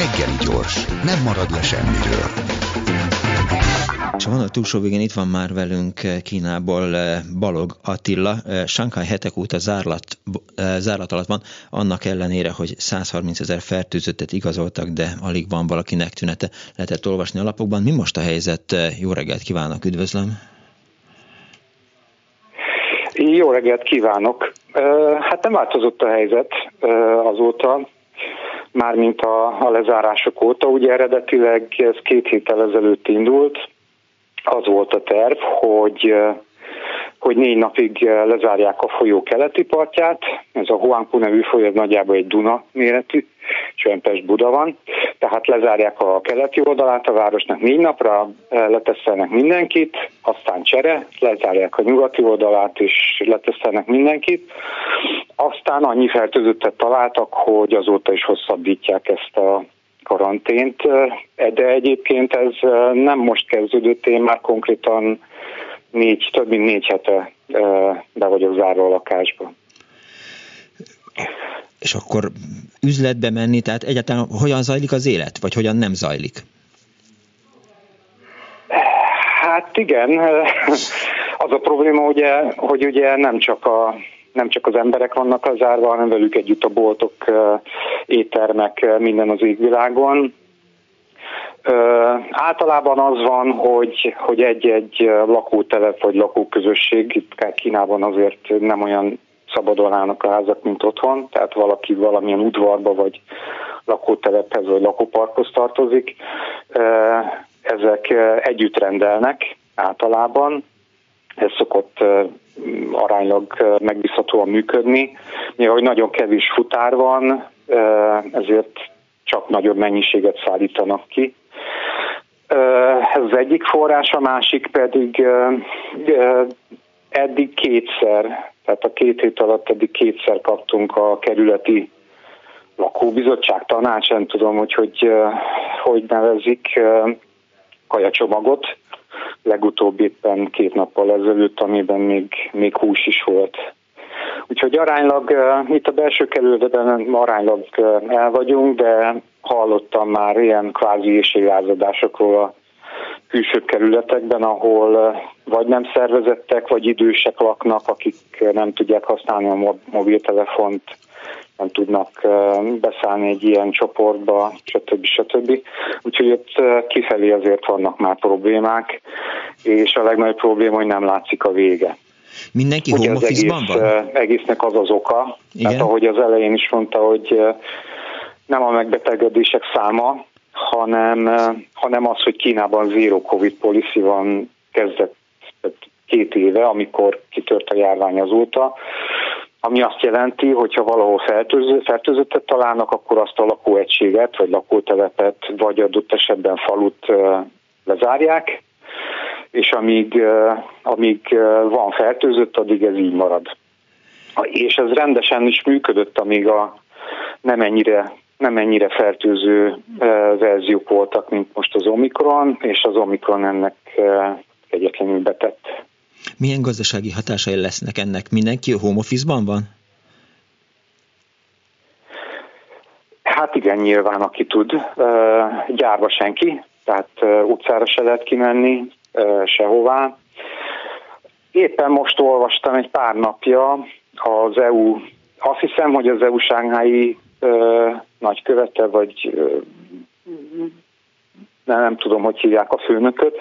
Reggeli gyors, nem marad le semmiről. És a vonal túlsó végén itt van már velünk Kínából eh, Balog Attila. Eh, Shanghai hetek óta zárlat, eh, zárlat alatt van, annak ellenére, hogy 130 ezer fertőzöttet igazoltak, de alig van valakinek tünete. Lehetett olvasni a lapokban. Mi most a helyzet? Jó reggelt kívánok, üdvözlöm! Jó reggelt kívánok! Hát nem változott a helyzet azóta, mármint a, a lezárások óta. Ugye eredetileg ez két héttel ezelőtt indult, az volt a terv, hogy hogy négy napig lezárják a folyó keleti partját. Ez a Huangpu nevű folyó, nagyjából egy Duna méretű, és olyan Pest-Buda van. Tehát lezárják a keleti oldalát a városnak négy napra, letesztelnek mindenkit, aztán csere, lezárják a nyugati oldalát, és letesztelnek mindenkit. Aztán annyi fertőzöttet találtak, hogy azóta is hosszabbítják ezt a karantént, de egyébként ez nem most kezdődött, én már konkrétan négy, több mint négy hete be vagyok zárva a lakásba. És akkor üzletbe menni, tehát egyáltalán hogyan zajlik az élet, vagy hogyan nem zajlik? Hát igen, az a probléma ugye, hogy ugye nem csak a nem csak az emberek vannak az zárva, hanem velük együtt a boltok, éttermek, minden az égvilágon. általában az van, hogy, hogy egy-egy lakótelep vagy lakóközösség, itt Kínában azért nem olyan szabadon állnak a házak, mint otthon, tehát valaki valamilyen udvarba vagy lakótelephez vagy lakóparkhoz tartozik. Ezek együtt rendelnek általában, ez szokott aránylag megbízhatóan működni. Mivel hogy nagyon kevés futár van, ezért csak nagyobb mennyiséget szállítanak ki. Ez az egyik forrás, a másik pedig eddig kétszer, tehát a két hét alatt eddig kétszer kaptunk a kerületi lakóbizottság tanács, nem tudom, hogy hogy, hogy nevezik, kajacsomagot, legutóbb éppen két nappal ezelőtt, amiben még, még hús is volt. Úgyhogy aránylag, itt a belső kerületben aránylag el vagyunk, de hallottam már ilyen kvázi éjségázadásokról a külső kerületekben, ahol vagy nem szervezettek, vagy idősek laknak, akik nem tudják használni a mobiltelefont, nem tudnak beszállni egy ilyen csoportba, stb. stb. Úgyhogy ott kifelé azért vannak már problémák, és a legnagyobb probléma, hogy nem látszik a vége. Mindenki Ugye home egész, van? egésznek az az oka, Igen? tehát ahogy az elején is mondta, hogy nem a megbetegedések száma, hanem, hanem az, hogy Kínában zero covid policy van kezdett két éve, amikor kitört a járvány azóta, ami azt jelenti, hogy ha valahol fertőző, fertőzöttet találnak, akkor azt a lakóegységet, vagy lakótelepet, vagy adott esetben falut lezárják, és amíg, amíg van fertőzött, addig ez így marad. És ez rendesen is működött, amíg a nem ennyire, nem ennyire fertőző verziók voltak, mint most az Omikron, és az Omikron ennek egyetlenül betett. Milyen gazdasági hatásai lesznek ennek? Mindenki a home office-ban van? Hát igen, nyilván aki tud. Gyárba senki, tehát utcára se lehet kimenni, sehová. Éppen most olvastam egy pár napja az EU, azt hiszem, hogy az EU sánghái nagykövete, vagy nem, nem tudom, hogy hívják a főnököt,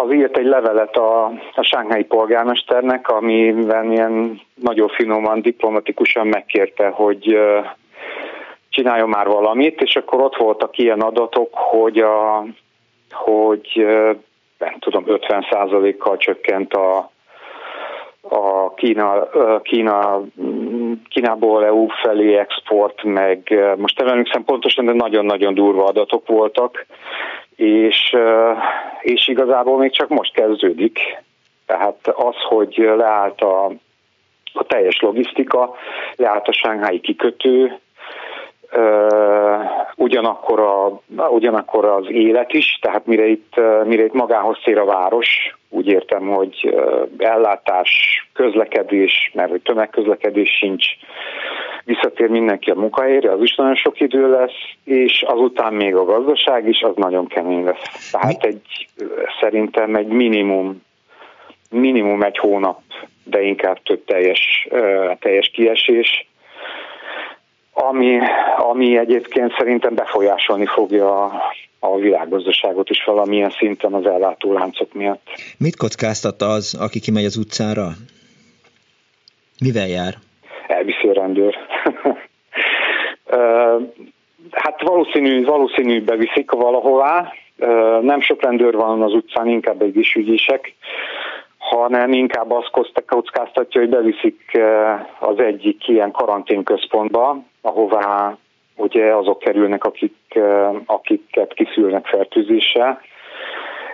az írt egy levelet a, a sánghái polgármesternek, amiben ilyen nagyon finoman, diplomatikusan megkérte, hogy csináljon már valamit, és akkor ott voltak ilyen adatok, hogy a, hogy nem tudom, 50%-kal csökkent a, a Kína, Kína, Kínából EU felé export, meg most nem emlékszem pontosan, de nagyon-nagyon durva adatok voltak, és, és igazából még csak most kezdődik. Tehát az, hogy leállt a, a teljes logisztika, leállt a sánghái kikötő, ugyanakkor, a, ugyanakkor az élet is, tehát mire itt, mire itt magához szér a város, úgy értem, hogy ellátás, közlekedés, mert hogy tömegközlekedés sincs, visszatér mindenki a munkahelyére, az is nagyon sok idő lesz, és azután még a gazdaság is, az nagyon kemény lesz. Tehát egy, szerintem egy minimum, minimum egy hónap, de inkább több teljes, teljes kiesés, ami, ami egyébként szerintem befolyásolni fogja a, a világgazdaságot is valamilyen szinten az ellátóláncok miatt. Mit kockáztat az, aki kimegy az utcára? Mivel jár? Elviszi a rendőr. hát valószínű, valószínű beviszik valahová. Nem sok rendőr van az utcán, inkább egy ügyisek hanem inkább azt kockáztatja, hogy beviszik az egyik ilyen karanténközpontba, ahová ugye azok kerülnek, akik, akiket kiszülnek fertőzéssel,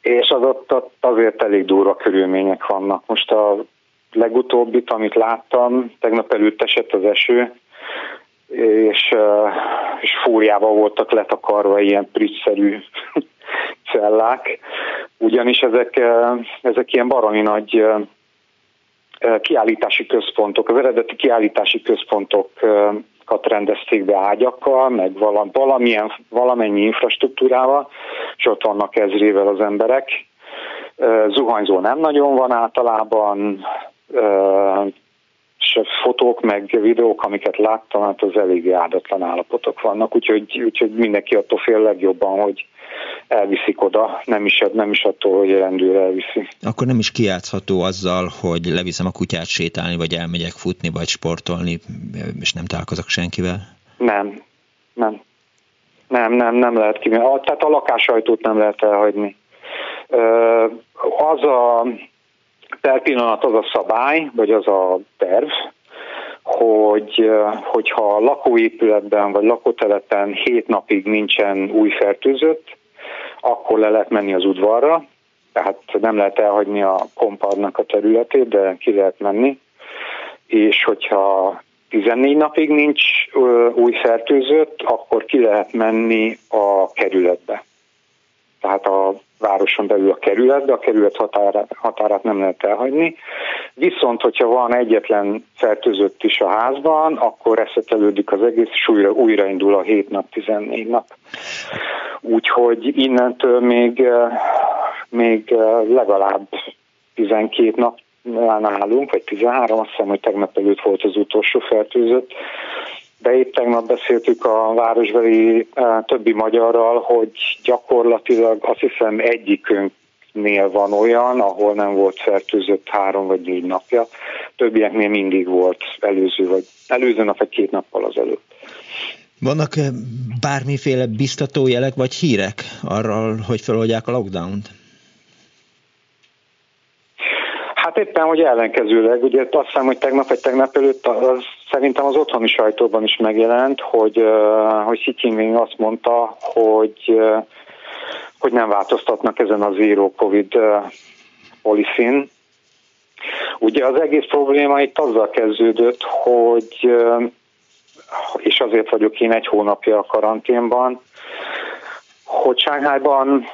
és az ott, ott azért elég durva körülmények vannak. Most a legutóbbit, amit láttam, tegnap előtt esett az eső, és, és fúriában voltak letakarva ilyen pricszerű cellák, ugyanis ezek, ezek ilyen baromi nagy kiállítási központok, az eredeti kiállítási központokat rendezték be ágyakkal, meg valamilyen, valamennyi infrastruktúrával, és ott vannak ezrével az emberek. Zuhanyzó nem nagyon van általában, és fotók meg videók, amiket láttam, hát az eléggé áldatlan állapotok vannak, úgyhogy, úgyhogy mindenki attól fél legjobban, hogy elviszik oda, nem is, nem is attól, hogy rendőr elviszi. Akkor nem is kiátszható azzal, hogy leviszem a kutyát sétálni, vagy elmegyek futni, vagy sportolni, és nem találkozok senkivel? Nem, nem. Nem, nem, nem lehet ki. Tehát a lakásajtót nem lehet elhagyni. Az a per pillanat az a szabály, vagy az a terv, hogy hogyha a lakóépületben vagy lakótelepen hét napig nincsen új fertőzött, akkor le lehet menni az udvarra, tehát nem lehet elhagyni a kompadnak a területét, de ki lehet menni, és hogyha 14 napig nincs új fertőzött, akkor ki lehet menni a kerületbe. Tehát a városon belül a kerületbe, a kerület határát, határát nem lehet elhagyni. Viszont, hogyha van egyetlen fertőzött is a házban, akkor reszetelődik az egész, és újra, újraindul a 7 nap, 14 nap. Úgyhogy innentől még, eh, még eh, legalább 12 nap állunk, vagy 13, azt hiszem, hogy tegnap előtt volt az utolsó fertőzött, de épp tegnap beszéltük a városbeli eh, többi magyarral, hogy gyakorlatilag azt hiszem egyikünknél van olyan, ahol nem volt fertőzött három vagy négy napja, többieknél mindig volt előző, vagy előző nap vagy két nappal az előtt. Vannak eh, bármiféle biztató jelek vagy hírek arról, hogy feloldják a lockdownt? Hát éppen, hogy ellenkezőleg, ugye azt hiszem, hogy tegnap vagy tegnap előtt az, szerintem az otthoni sajtóban is megjelent, hogy, hogy Xi Jinping azt mondta, hogy, hogy nem változtatnak ezen a zero covid policyn. Ugye az egész probléma itt azzal kezdődött, hogy és azért vagyok én egy hónapja a karanténban, hogy Sánghájban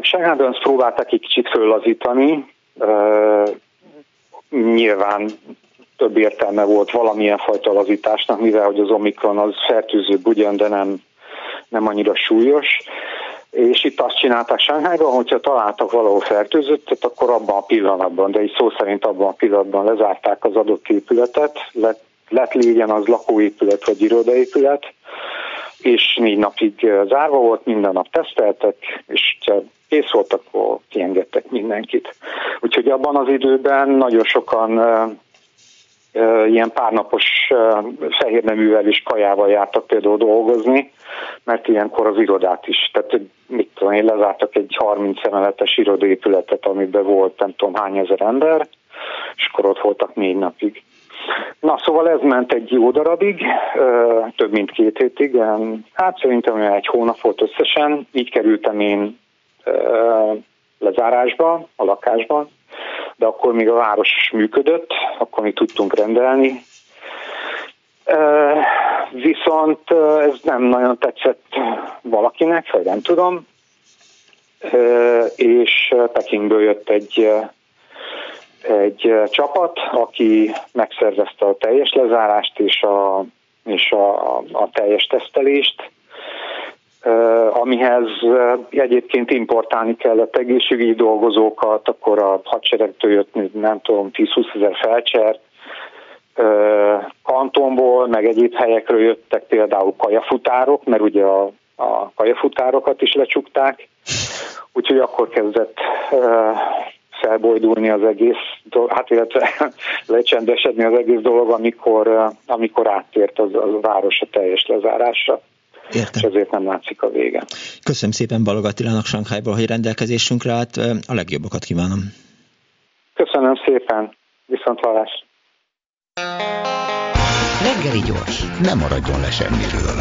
Sánghájban ezt próbálták egy kicsit föllazítani, Nyilván több értelme volt valamilyen fajta lazításnak, mivel hogy az Omikron az fertőzőbb ugyan, de nem, nem annyira súlyos. És itt azt csinálták Sánghájban, hogyha találtak valahol fertőzöttet, akkor abban a pillanatban, de így szó szerint abban a pillanatban lezárták az adott épületet, lett, lett légyen az lakóépület vagy irodaépület, és négy napig zárva volt, minden nap teszteltek, és kész volt, akkor kiengedtek mindenkit. Úgyhogy abban az időben nagyon sokan ilyen párnapos fehérneművel és kajával jártak például dolgozni, mert ilyenkor az irodát is, tehát mit tudom én, lezártak egy 30 emeletes irodaépületet, amiben volt nem tudom hány ezer ember, és akkor ott voltak négy napig. Na, szóval ez ment egy jó darabig, több mint két hétig, hát szerintem egy hónap volt összesen, így kerültem én lezárásba, a lakásban, de akkor még a város működött, akkor mi tudtunk rendelni. Viszont ez nem nagyon tetszett valakinek, vagy nem tudom, és Pekingből jött egy egy csapat, aki megszervezte a teljes lezárást és a, és a, a teljes tesztelést, amihez egyébként importálni kellett egészségügyi dolgozókat, akkor a hadseregtől jött, nem tudom, 10-20 ezer felcser, kantonból, meg egyéb helyekről jöttek például kajafutárok, mert ugye a, a kajafutárokat is lecsukták, úgyhogy akkor kezdett felbojdulni az egész hát illetve lecsendesedni az egész dolog, amikor, amikor áttért az, az város a teljes lezárásra. Értem. És ezért nem látszik a vége. Köszönöm szépen Balog Attilának Sankhájból, hogy rendelkezésünkre állt. A legjobbakat kívánom. Köszönöm szépen. Viszont hallás. Reggeli gyors. Nem maradjon le semmiről.